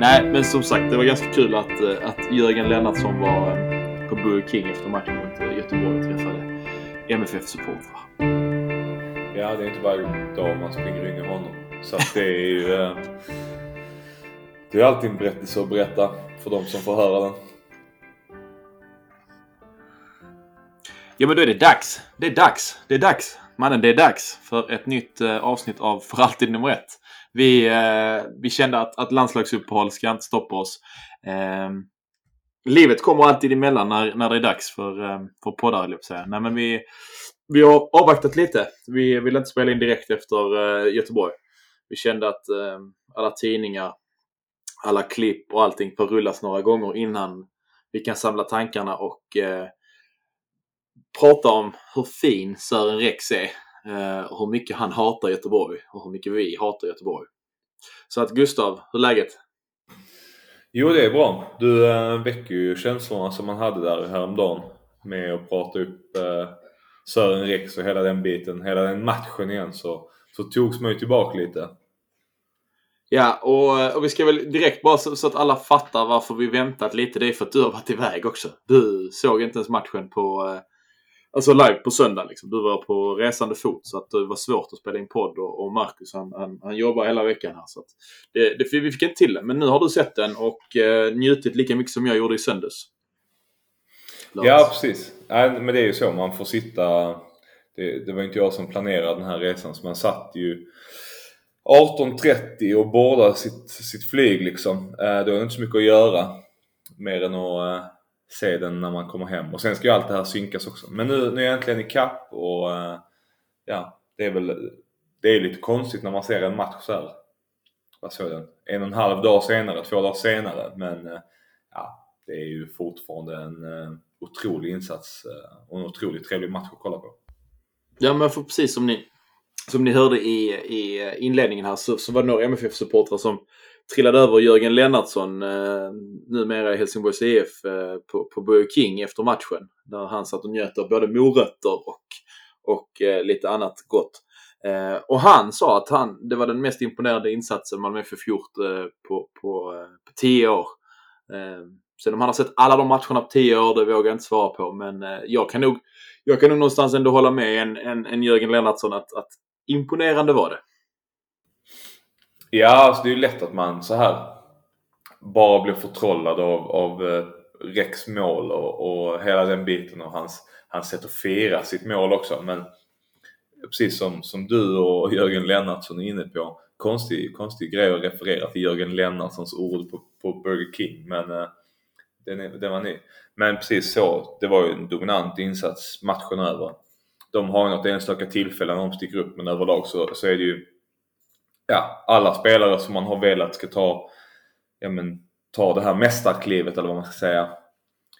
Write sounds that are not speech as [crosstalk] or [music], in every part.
Nej, men som sagt, det var ganska kul att, eh, att Jörgen Lennartsson var eh, på Burger King efter matchen mot eh, Göteborg och träffade MFF-supportrar. Ja, det är inte varje dag man springer in i honom. Så att det är ju... Eh, det är alltid en berättelse att berätta för de som får höra den. Ja, men då är det dags. Det är dags. Det är dags. Mannen, det är dags för ett nytt eh, avsnitt av För alltid nummer ett. Vi, eh, vi kände att, att landslagsuppehåll ska inte stoppa oss. Eh, livet kommer alltid emellan när, när det är dags för, eh, för poddar, jag säga. Nej, men vi, vi har avvaktat lite. Vi ville inte spela in direkt efter eh, Göteborg. Vi kände att eh, alla tidningar, alla klipp och allting får rullas några gånger innan vi kan samla tankarna och eh, prata om hur fin Sören Rex är. Eh, hur mycket han hatar Göteborg och hur mycket vi hatar Göteborg. Så att Gustav, hur är läget? Jo, det är bra. Du äh, väcker ju känslorna som man hade där häromdagen med att prata upp äh, Sören Rex och hela den biten, hela den matchen igen så, så togs man ju tillbaka lite. Ja, och, och vi ska väl direkt bara så, så, att alla fattar varför vi väntat lite. Det är för att du har varit iväg också. Du såg inte ens matchen på, eh, alltså live på söndag. Liksom. Du var på resande fot så att det var svårt att spela in podd och, och Marcus han, han, han jobbar hela veckan här. Så det, det, vi fick inte till det. Men nu har du sett den och eh, njutit lika mycket som jag gjorde i söndags. Ja, precis. Nej, men det är ju så. Man får sitta... Det, det var inte jag som planerade den här resan så man satt ju 18.30 och bordade sitt, sitt flyg liksom. Eh, då är det inte så mycket att göra. Mer än att eh, se den när man kommer hem. Och sen ska ju allt det här synkas också. Men nu, nu är jag äntligen ikapp kapp och eh, ja, det är väl det är lite konstigt när man ser en match så här. Vad såg den? En och en halv dag senare, två dagar senare. Men eh, ja, det är ju fortfarande en eh, otrolig insats och en otroligt trevlig match att kolla på. Ja men för precis som ni, som ni hörde i, i inledningen här så, så var det några MFF-supportrar som trillade över Jörgen Lennartsson, eh, numera i Helsingborgs IF, eh, på, på Burger King efter matchen. Där han satt och njöt av både morötter och, och eh, lite annat gott. Eh, och han sa att han, det var den mest imponerande insatsen Malmö FF gjort eh, på, på, eh, på tio år. Eh, sen om han har sett alla de matcherna på tio år, det vågar jag inte svara på. Men eh, jag kan nog, jag kan nog någonstans ändå hålla med en, en, en Jörgen Lennartsson att, att imponerande var det. Ja, alltså det är ju lätt att man så här bara blir förtrollad av, av eh, Rex mål och, och hela den biten och hans, hans sätt att fira sitt mål också. Men precis som, som du och Jörgen Lennartsson är inne på, konstig, konstig grej att referera till Jörgen Lennartssons ord på, på Burger King. Men uh, den, är, den var ny. Men precis så, det var ju en dominant insats matchen över. De har ju något enstaka tillfälle när de sticker upp men överlag så, så är det ju ja, alla spelare som man har velat ska ta, ja, men, ta det här mästarklivet eller vad man ska säga.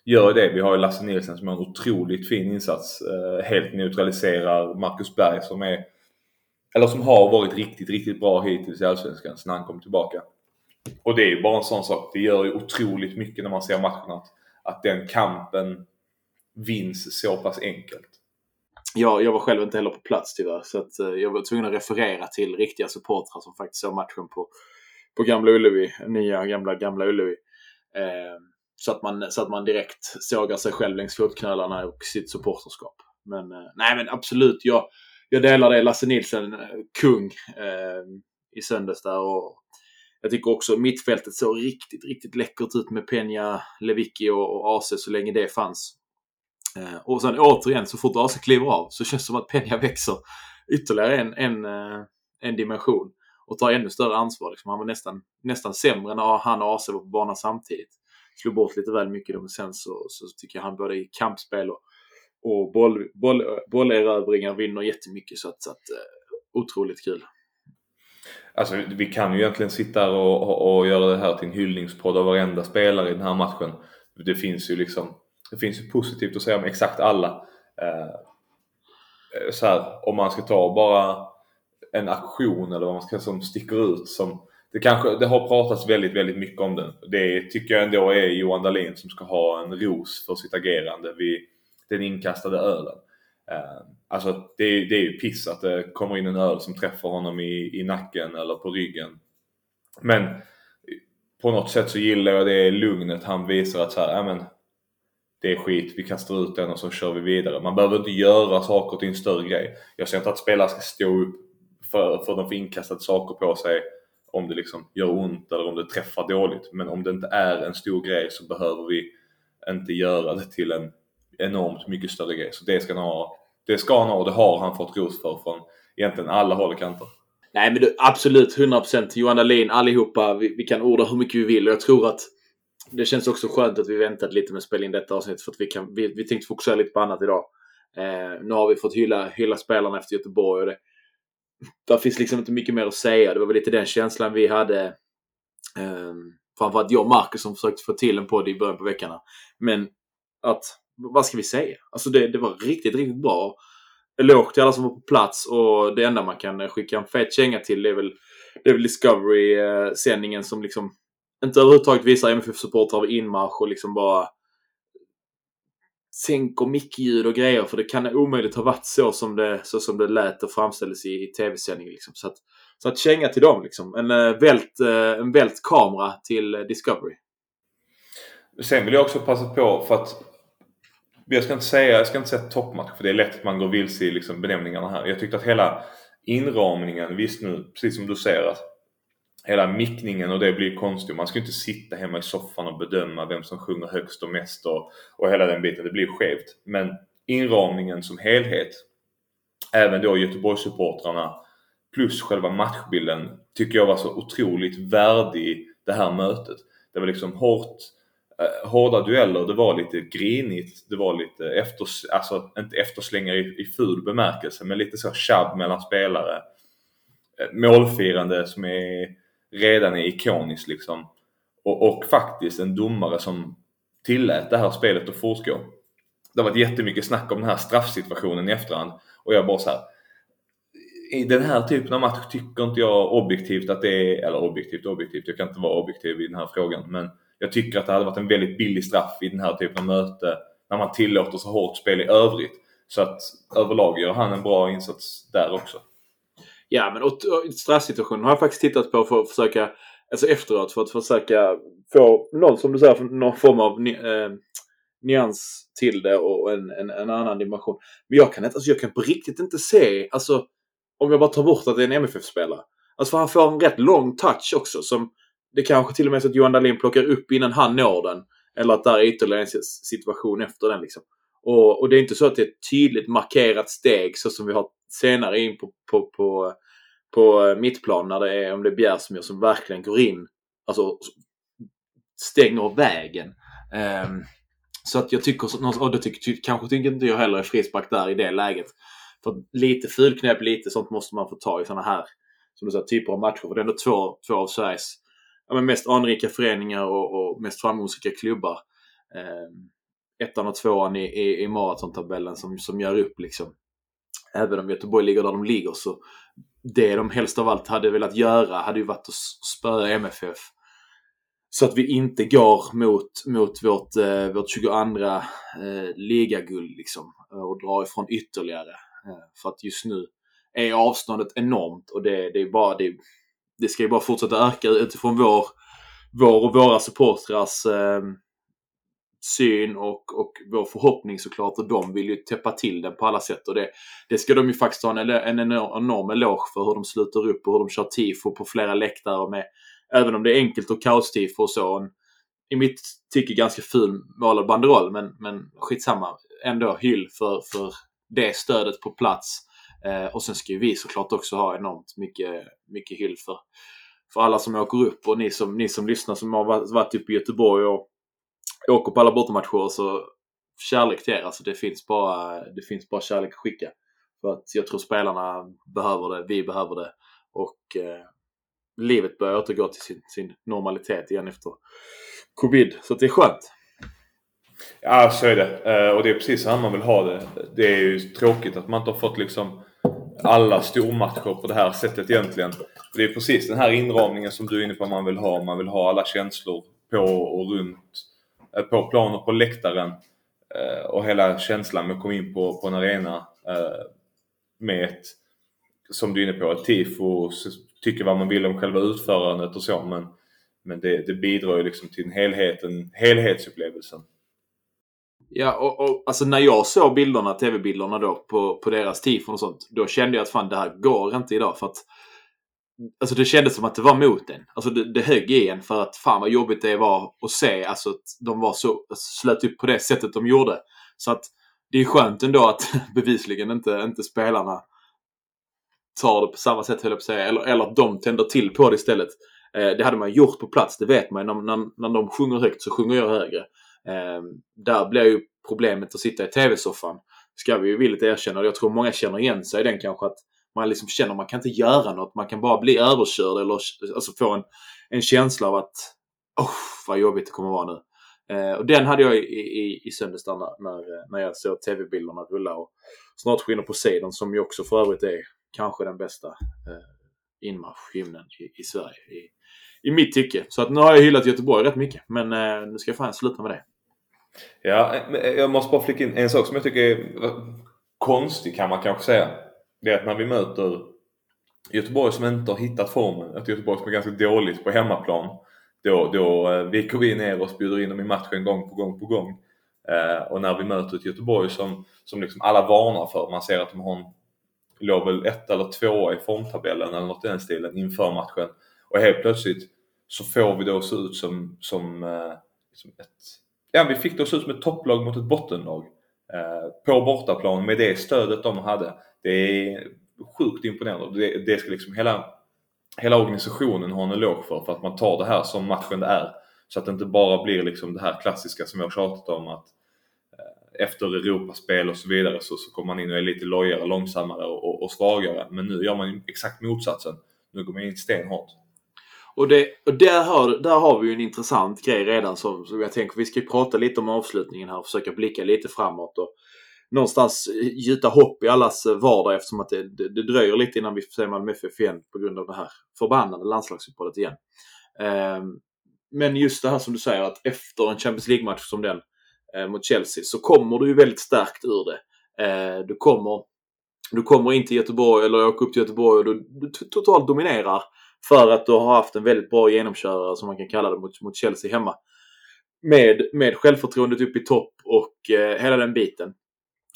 Gör det. Vi har ju Lasse Nilsson som har en otroligt fin insats. Eh, helt neutraliserar Marcus Berg som är, eller som har varit riktigt, riktigt bra hittills i Allsvenskan sen han kom tillbaka. Och det är ju bara en sån sak. Det gör ju otroligt mycket när man ser matchen att, att den kampen vinns så pass enkelt jag, jag var själv inte heller på plats tyvärr. Så att, eh, jag var tvungen att referera till riktiga supportrar som faktiskt såg matchen på, på Gamla Ullevi. Nya gamla Gamla Ullevi. Eh, så, att man, så att man direkt sågar sig själv längs fotknölarna och sitt supporterskap. Men eh, nej men absolut, jag, jag delar det. Lasse Nilsson, eh, kung eh, i söndags där. Och jag tycker också mittfältet såg riktigt, riktigt läckert ut med Peña, Lewicki och, och AC så länge det fanns. Eh, och sen återigen, så fort AC kliver av så känns det som att Peña [laughs] växer ytterligare en, en, eh, en dimension och tar ännu större ansvar. Liksom. Han var nästan, nästan sämre när han och AC var på banan samtidigt. Slog bort lite väl mycket då, men sen så, så tycker jag han både i kampspel och, och boll, boll, bollerövringar vinner jättemycket. Så att, så att eh, otroligt kul. Alltså vi kan ju egentligen sitta och, och, och göra det här till en hyllningspodd av varenda spelare i den här matchen. Det finns ju liksom det finns ju positivt att säga om exakt alla. Eh, eh, så här, om man ska ta bara en aktion eller vad man ska säga som sticker ut som det, kanske, det har pratats väldigt, väldigt mycket om den. Det tycker jag ändå är Johan Dahlin som ska ha en ros för sitt agerande vid den inkastade ölen. Eh, alltså det, det är ju piss att det kommer in en öl som träffar honom i, i nacken eller på ryggen. Men på något sätt så gillar jag det lugnet han visar att så här, ja men det är skit, vi kastar ut den och så kör vi vidare. Man behöver inte göra saker till en större grej. Jag ser inte att spelare ska stå upp för, för de får inkastade saker på sig om det liksom gör ont eller om det träffar dåligt. Men om det inte är en stor grej så behöver vi inte göra det till en enormt mycket större grej. Så det ska han ha, det ska han ha och det har han fått ros för från egentligen alla håll och kanter. Nej men du, absolut 100% Johan Dahlin allihopa. Vi, vi kan orda hur mycket vi vill och jag tror att det känns också skönt att vi väntat lite med att spela in detta avsnitt för att vi, kan, vi, vi tänkte fokusera lite på annat idag. Eh, nu har vi fått hylla, hylla spelarna efter Göteborg och det, där finns liksom inte mycket mer att säga. Det var väl lite den känslan vi hade. Eh, framförallt jag och Marcus som försökte få till en podd i början på veckorna. Men att, vad ska vi säga? Alltså det, det var riktigt, riktigt bra. Eloge till alla som var på plats och det enda man kan skicka en fet känga till det är väl, det är väl Discovery-sändningen eh, som liksom inte överhuvudtaget visar MFF-supportrar av inmarsch och liksom bara sänker mickljud och grejer för det kan omöjligt ha varit så som det, så som det lät och framställdes i, i tv-sändningen. Liksom. Så, att, så att känga till dem liksom. En uh, vält, uh, en vält kamera till uh, Discovery. Sen vill jag också passa på för att jag ska inte säga, jag ska inte säga toppmatch för det är lätt att man går vilse i liksom benämningarna här. Jag tyckte att hela inramningen, visst nu, precis som du säger, att hela mickningen och det blir konstigt. Man ska inte sitta hemma i soffan och bedöma vem som sjunger högst och mest och, och hela den biten. Det blir skevt. Men inramningen som helhet, även då Göteborgssupportrarna plus själva matchbilden tycker jag var så otroligt värdig det här mötet. Det var liksom hårt, eh, hårda dueller, det var lite grinigt, det var lite efter, alltså inte efterslängar i, i ful bemärkelse men lite så tjabb mellan spelare. Eh, målfirande som är redan är ikonisk liksom. Och, och, faktiskt en domare som tillät det här spelet att fortgå. Det har varit jättemycket snack om den här straffsituationen i efterhand och jag bara så här, I den här typen av match tycker inte jag objektivt att det är, eller objektivt objektivt, jag kan inte vara objektiv i den här frågan men jag tycker att det hade varit en väldigt billig straff i den här typen av möte när man tillåter så hårt spel i övrigt. Så att överlag gör han en bra insats där också. Ja, men och, och straffsituationen har jag faktiskt tittat på för att försöka, alltså efteråt, för att försöka få någon, som du säger, någon form av eh, nyans till det och en, en, en, annan dimension. Men jag kan, inte, alltså jag kan på riktigt inte se, alltså om jag bara tar bort att det är en MFF-spelare. Alltså för han får en rätt lång touch också som det kanske till och med är så att Johan Dahlin plockar upp innan han når den. Eller att där är ytterligare en situation efter den liksom. Och, och det är inte så att det är ett tydligt markerat steg så som vi har senare in på, på, på, på mittplan när det är, om det är Bjärsmyr som verkligen går in, alltså stänger vägen. Um, så att jag tycker, och det tycker, kanske tycker inte jag heller är frispark där i det läget. För lite fulknäpp, lite sånt måste man få ta i sådana här som du säger, typer av matcher. För det är ändå två, två av Sveriges ja, mest anrika föreningar och, och mest framgångsrika klubbar. Um, ettan och tvåan i, i, i maratontabellen som, som gör upp liksom. Även om Göteborg ligger där de ligger så det de helst av allt hade velat göra hade ju varit att spöa MFF. Så att vi inte går mot, mot vårt, eh, vårt 22 eh, ligaguld liksom eh, och drar ifrån ytterligare. Eh, för att just nu är avståndet enormt och det, det är bara det, det ska ju bara fortsätta öka utifrån vår, vår och våra supportrars eh, syn och, och vår förhoppning såklart. Och de vill ju täppa till den på alla sätt. Och det, det ska de ju faktiskt ha en, en enorm eloge för hur de sluter upp och hur de kör tifo på flera läktare. Med, även om det är enkelt och kaos-tifo och så. En, I mitt tycke ganska ful målad banderoll men, men skitsamma. Ändå hyll för, för det stödet på plats. Eh, och sen ska ju vi såklart också ha enormt mycket, mycket hyll för, för alla som åker upp och ni som, ni som lyssnar som har varit, varit uppe i Göteborg och åker på alla bortamatcher så kärlek till er. Alltså det finns bara, det finns bara kärlek att skicka. För att jag tror spelarna behöver det, vi behöver det och eh, livet börjar återgå till sin, sin normalitet igen efter covid. Så det är skönt. Ja, så är det. Eh, och det är precis så här man vill ha det. Det är ju tråkigt att man inte har fått liksom alla stormatcher på det här sättet egentligen. Det är precis den här inramningen som du är inne på man vill ha. Man vill ha alla känslor på och runt Eh, på plan och på läktaren. Eh, och hela känslan med att komma in på, på en arena eh, med ett, som du är inne på, ett tifo. Tycker vad man vill om själva utförandet och så men men det, det bidrar ju liksom till helheten, helhetsupplevelsen. Ja, och, och alltså när jag såg bilderna, tv-bilderna då på, på deras tifon och sånt. Då kände jag att fan det här går inte idag för att Alltså det kändes som att det var mot en. Alltså det, det högg i en för att fan vad jobbigt det var att se. Alltså att de var så, alltså, slöt upp på det sättet de gjorde. Så att det är skönt ändå att [laughs] bevisligen inte, inte spelarna tar det på samma sätt höll jag på att säga. Eller, eller att de tänder till på det istället. Eh, det hade man gjort på plats, det vet man. När, när, när de sjunger högt så sjunger jag högre. Eh, där blir ju problemet att sitta i tv-soffan. Ska vi ju villigt erkänna. Jag tror många känner igen sig i den kanske att man liksom känner att man kan inte göra något. Man kan bara bli överkörd eller alltså få en, en känsla av att oh, vad jobbigt det kommer vara nu. Eh, och den hade jag i, i, i söndags när, när, eh, när jag såg tv-bilderna rulla. Och snart skiner Poseidon som ju också för övrigt är kanske den bästa eh, inmarschhymnen i, i Sverige. I, I mitt tycke. Så att nu har jag hyllat Göteborg rätt mycket. Men eh, nu ska jag fan sluta med det. Ja, eh, jag måste bara flika in en sak som jag tycker är konstig kan man kanske säga. Det är att när vi möter Göteborg som inte har hittat formen, ett Göteborg som är ganska dåligt på hemmaplan. Då, då eh, viker vi ner oss, bjuder in dem i matchen gång på gång på gång. Eh, och när vi möter ett Göteborg som, som liksom alla varnar för, man ser att de har en, låg väl ett eller två i formtabellen eller något i den stilen inför matchen. Och helt plötsligt så får vi då se ut som, som, eh, som ett ja, vi fick då se ut som ett topplag mot ett bottenlag. Eh, på bortaplan med det stödet de hade. Det är sjukt imponerande. Det, det ska liksom hela, hela organisationen ha en eloge för. För att man tar det här som matchen det är. Så att det inte bara blir liksom det här klassiska som vi har tjatat om att eh, efter Europaspel och så vidare så, så kommer man in och är lite lojare, långsammare och, och, och svagare. Men nu gör man ju exakt motsatsen. Nu går man in stenhårt. Och, det, och där, har, där har vi ju en intressant grej redan som, som jag tänker vi ska prata lite om avslutningen här och försöka blicka lite framåt. Och någonstans eh, gjuta hopp i allas eh, vardag eftersom att det, det, det dröjer lite innan vi får se Malmö FF igen på grund av det här förbannade landslagsuppehållet igen. Eh, men just det här som du säger att efter en Champions League-match som den eh, mot Chelsea så kommer du ju väldigt starkt ur det. Eh, du kommer du kommer in till Göteborg eller åker upp till Göteborg och du, du totalt dominerar för att du har haft en väldigt bra genomkörare som man kan kalla det mot, mot Chelsea hemma. Med, med självförtroendet upp i topp och eh, hela den biten.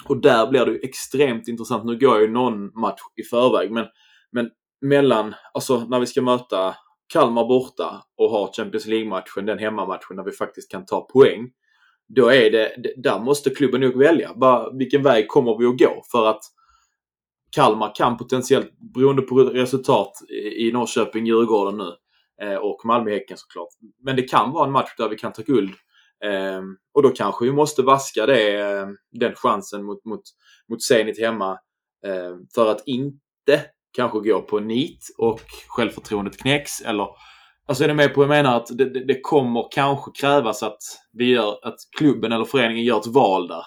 Och där blir det ju extremt intressant. Nu går ju någon match i förväg men, men mellan, alltså när vi ska möta Kalmar borta och ha Champions League-matchen, den hemmamatchen där vi faktiskt kan ta poäng. Då är det, där måste klubben nog välja. Bara, vilken väg kommer vi att gå? För att Kalmar kan potentiellt, beroende på resultat i Norrköping, Djurgården nu eh, och Malmö-Häcken såklart. Men det kan vara en match där vi kan ta guld. Ehm, och då kanske vi måste vaska det, ehm, den chansen mot, mot, mot Zenit hemma. Ehm, för att inte kanske gå på nit och självförtroendet knäcks. Eller, alltså är ni med på vad jag menar? Att det, det, det, kommer kanske krävas att vi gör, att klubben eller föreningen gör ett val där.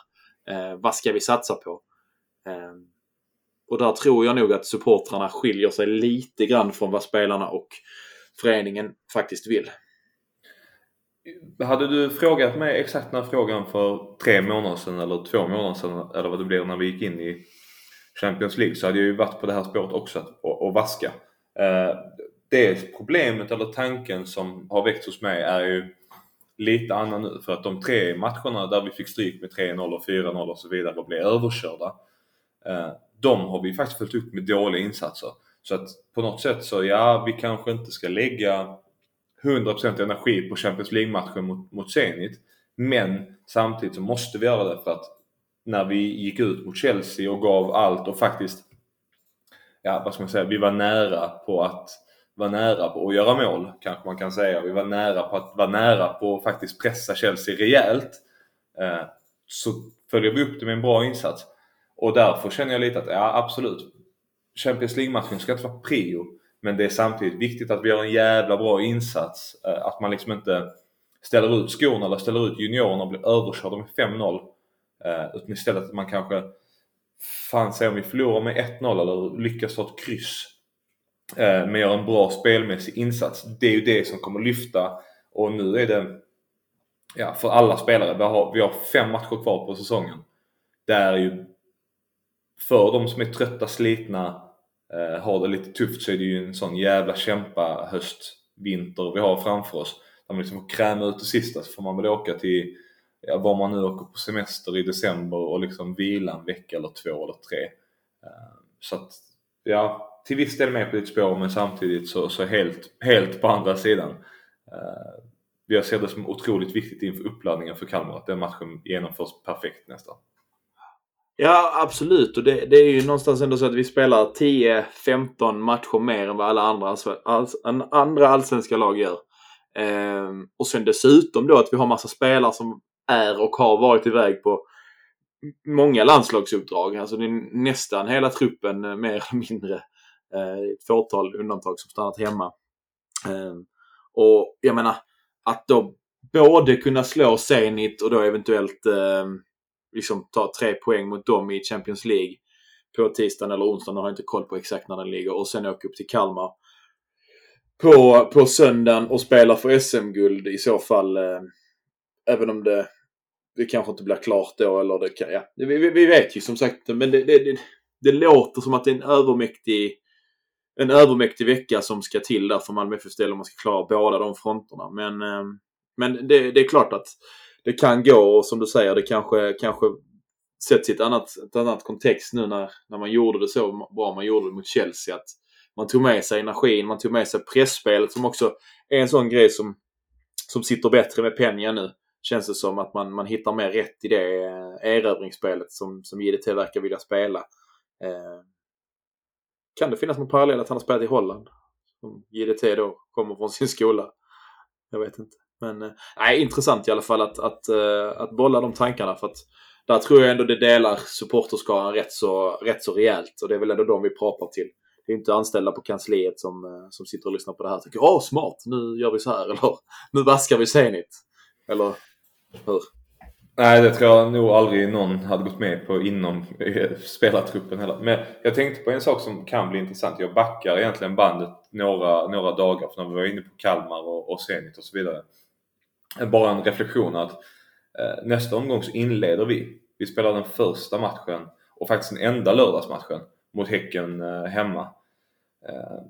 Eh, vad ska vi satsa på? Eh, och där tror jag nog att supportrarna skiljer sig lite grann från vad spelarna och föreningen faktiskt vill. Hade du frågat mig exakt den här frågan för tre månader sedan eller två månader sedan eller vad det blir när vi gick in i Champions League så hade jag ju varit på det här spåret också och, och vaska. Eh, det problemet eller tanken som har väckts hos mig är ju lite annan nu för att de tre matcherna där vi fick stryk med 3-0 och 4-0 och så vidare och blev överkörda eh, de har vi faktiskt följt upp med dåliga insatser. Så att på något sätt så, ja, vi kanske inte ska lägga 100% energi på Champions League-matchen mot, mot Zenit. Men samtidigt så måste vi göra det för att när vi gick ut mot Chelsea och gav allt och faktiskt, ja vad ska man säga, vi var nära på att var nära på att göra mål kanske man kan säga. Vi var nära på att vara nära på att faktiskt pressa Chelsea rejält. Eh, så följer vi upp det med en bra insats. Och därför känner jag lite att, ja absolut. Champions League-matchen ska inte vara prio. Men det är samtidigt viktigt att vi gör en jävla bra insats. Eh, att man liksom inte ställer ut skorna eller ställer ut juniorerna och blir överkörda med 5-0. Eh, utan istället att man kanske fan säg om vi förlorar med 1-0 eller lyckas ta ett kryss. Eh, Men gör en bra spelmässig insats. Det är ju det som kommer lyfta. Och nu är det, ja för alla spelare, vi har, vi har fem matcher kvar på säsongen. Det är ju för de som är trötta, slitna, eh, har det lite tufft så är det ju en sån jävla kämpa höst vinter vi har framför oss. Där man liksom får kräma ut det sista så får man väl åka till ja, var man nu åker på semester i december och liksom vila en vecka eller två eller tre. Eh, så att, ja, till viss del med på ditt spår men samtidigt så, så helt, helt på andra sidan. Eh, jag ser det som otroligt viktigt inför uppladdningen för Kalmar att den matchen genomförs perfekt nästan. Ja, absolut. Och det, det, är ju någonstans ändå så att vi spelar 10-15 matcher mer än vad alla andra, alls, andra allsvenska lag gör. Ehm, och sen dessutom då att vi har massa spelare som är och har varit iväg på många landslagsuppdrag. Alltså det är nästan hela truppen eh, mer eller mindre. Ehm, ett fåtal undantag som stannat hemma. Ehm, och jag menar att då både kunna slå Zenit och då eventuellt ehm, liksom ta tre poäng mot dem i Champions League på tisdagen eller onsdagen. Jag har inte koll på exakt när den ligger. Och sen åka upp till Kalmar på, på söndagen och spela för SM-guld i så fall. Eh, även om det det kanske inte blir klart då eller det kan, ja. Vi, vi, vi vet ju som sagt men det, det, det, det, låter som att det är en övermäktig en övermäktig vecka som ska till där för Malmö FF-del om man ska klara båda de fronterna. Men, eh, men det, det, är klart att det kan gå och som du säger det kanske, kanske sätts i ett annat, ett annat kontext nu när, när man gjorde det så bra man gjorde det mot Chelsea. Att man tog med sig energin, man tog med sig pressspelet som också är en sån grej som, som sitter bättre med Peña nu känns det som att man, man hittar mer rätt i det eh, erövringsspelet som, som JDT verkar vilja spela. Eh, kan det finnas någon parallell att han har spelat i Holland? Som JDT då kommer från sin skola. Jag vet inte. Men eh, nej, intressant i alla fall att, att, eh, att bolla de tankarna. För att där tror jag ändå det delar supporterskaran rätt så, rätt så rejält. Och det är väl ändå de vi pratar till. Det är inte anställda på kansliet som, eh, som sitter och lyssnar på det här och tänker åh smart, nu gör vi så här. [laughs] Eller nu vaskar vi Zenit. Eller hur? Nej, det tror jag nog aldrig någon hade gått med på inom spelartruppen heller. Men jag tänkte på en sak som kan bli intressant. Jag backar egentligen bandet några, några dagar för när vi var inne på Kalmar och, och Zenit och så vidare. Bara en reflektion att eh, nästa omgång så inleder vi. Vi spelar den första matchen och faktiskt den enda lördagsmatchen mot Häcken eh, hemma. Eh,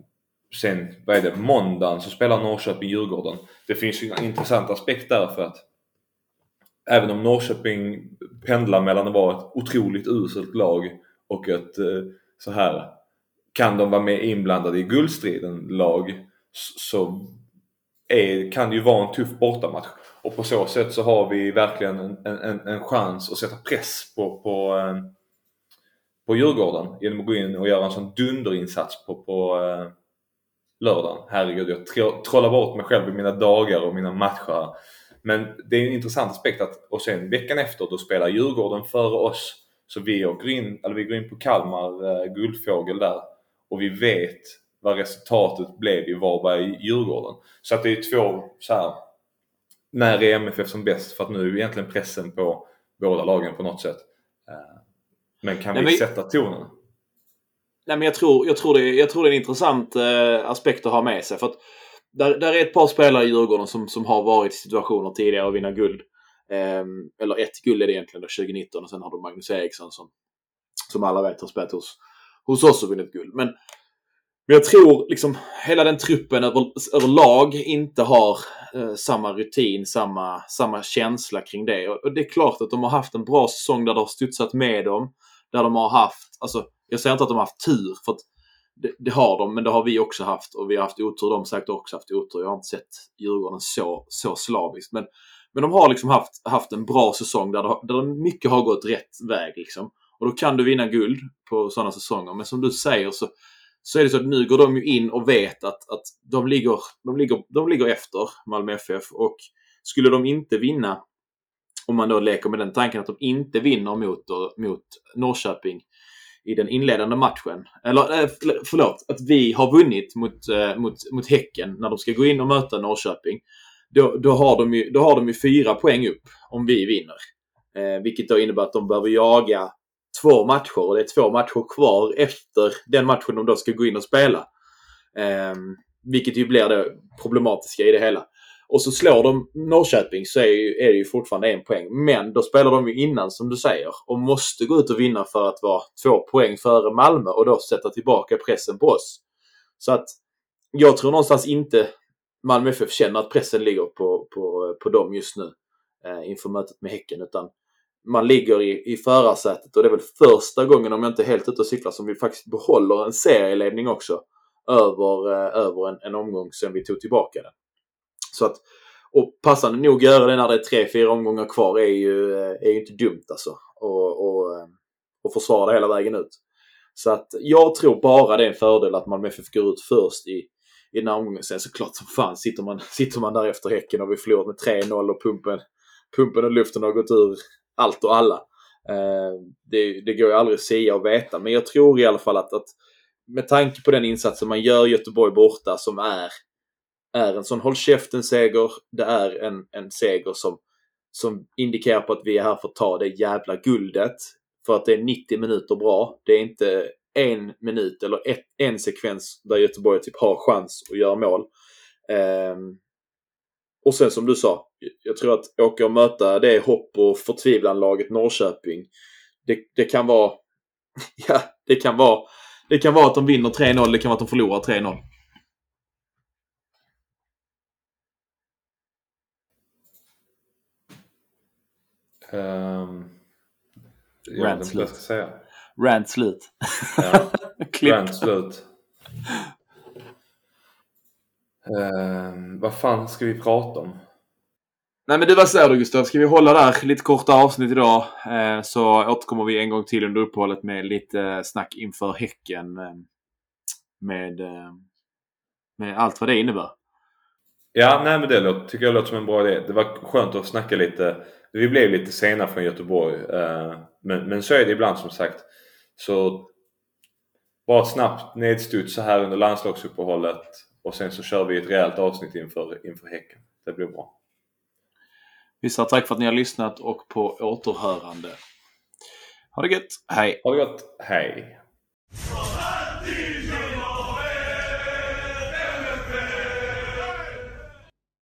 sen, vad är det, måndagen så spelar Norrköping-Djurgården. Det finns ju en intressant aspekt där för att även om Norrköping pendlar mellan att vara ett otroligt uselt lag och ett eh, så här kan de vara med inblandade i guldstriden lag så är, kan det ju vara en tuff bortamatch. Och på så sätt så har vi verkligen en, en, en chans att sätta press på, på, eh, på Djurgården genom att gå in och göra en sån dunderinsats på, på eh, lördagen. Herregud, jag trollar bort mig själv i mina dagar och mina matcher men det är en intressant aspekt att, och sen veckan efter då spelar Djurgården före oss. Så vi åker in, eller vi går in på Kalmar eh, Guldfågel där och vi vet vad resultatet blev i Varberg-Djurgården. Så att det är två så här, när är MFF som bäst? För att nu är egentligen pressen på båda lagen på något sätt. Eh, men kan Nej, vi men... sätta tonen? Nej men jag tror, jag tror, det, jag tror det är en intressant eh, aspekt att ha med sig. För att där, där är ett par spelare i Djurgården som, som har varit i situationer tidigare att vinna guld. Eh, eller ett guld är det egentligen då, 2019 och sen har du Magnus Eriksson som, som alla vet har spelat hos, hos oss och vunnit guld. Men, men jag tror liksom hela den truppen över, överlag inte har eh, samma rutin, samma, samma känsla kring det. Och, och, det är klart att de har haft en bra säsong där det har studsat med dem. Där de har haft, alltså jag säger inte att de har haft tur för att det, det, har de, men det har vi också haft. Och vi har haft otur. De har säkert också haft otur. Jag har inte sett Djurgården så, så slaviskt. Men, men de har liksom haft, haft en bra säsong där, det, där mycket har gått rätt väg. Liksom. Och då kan du vinna guld på sådana säsonger. Men som du säger så, så är det så att nu går de ju in och vet att, att de, ligger, de, ligger, de ligger efter Malmö FF. Och skulle de inte vinna, om man då leker med den tanken att de inte vinner mot, mot Norrköping i den inledande matchen. Eller eh, förlåt, att vi har vunnit mot, eh, mot, mot Häcken när de ska gå in och möta Norrköping. Då, då, har de ju, då har de ju fyra poäng upp om vi vinner. Eh, vilket då innebär att de behöver jaga två matcher och det är två matcher kvar efter den matchen de då ska gå in och spela. Eh, vilket ju blir det problematiska i det hela och så slår de Norrköping så är, ju, är det ju fortfarande en poäng. Men då spelar de ju innan som du säger och måste gå ut och vinna för att vara två poäng före Malmö och då sätta tillbaka pressen på oss. Så att jag tror någonstans inte Malmö FF känner att pressen ligger på, på, på dem just nu eh, inför mötet med Häcken. Utan man ligger i, i förarsätet och det är väl första gången, om jag inte är helt ute och cyklar, som vi faktiskt behåller en serieledning också över, eh, över en, en omgång sedan vi tog tillbaka den. Så att, och passande nog göra det när det är tre, fyra omgångar kvar är ju, eh, är ju inte dumt alltså. Och, och, eh, och försvara det hela vägen ut. Så att jag tror bara det är en fördel att Malmö FF går ut först i, i den här omgången. Sen såklart som fan sitter man, [laughs] sitter man där efter Häcken och vi förlorat med 3-0 och pumpen, pumpen och luften har gått ur allt och alla. Eh, det, det går ju aldrig att säga och veta, men jag tror i alla fall att, att med tanke på den insatsen man gör Göteborg borta som är, är en sån håll käften-seger. Det är en, en seger som, som indikerar på att vi är här för att ta det jävla guldet. För att det är 90 minuter bra. Det är inte en minut eller ett, en sekvens där Göteborg typ har chans att göra mål. Um, och sen som du sa, jag tror att åka och möta det hopp och förtvivlan-laget Norrköping. Det, det kan vara... [laughs] Ja, det kan vara... Det kan vara att de vinner 3-0, det kan vara att de förlorar 3-0. Um, Rant slut. Säga. Rant slut. Ja. [laughs] Rant slut. Uh, vad fan ska vi prata om? Nej men du vad säger du Gustav. Ska vi hålla där lite korta avsnitt idag eh, så återkommer vi en gång till under uppehållet med lite eh, snack inför Häcken. Eh, med, eh, med allt vad det innebär. Ja, nej men det låter, tycker jag låter som en bra idé. Det var skönt att snacka lite. Vi blev lite sena från Göteborg. Eh, men, men så är det ibland som sagt. Så bara ett snabbt nedstuds så här under landslagsuppehållet och sen så kör vi ett rejält avsnitt inför, inför Häcken. Det blir bra. Vi säger tack för att ni har lyssnat och på återhörande. Ha det gött. Hej! Ha det gött! Hej!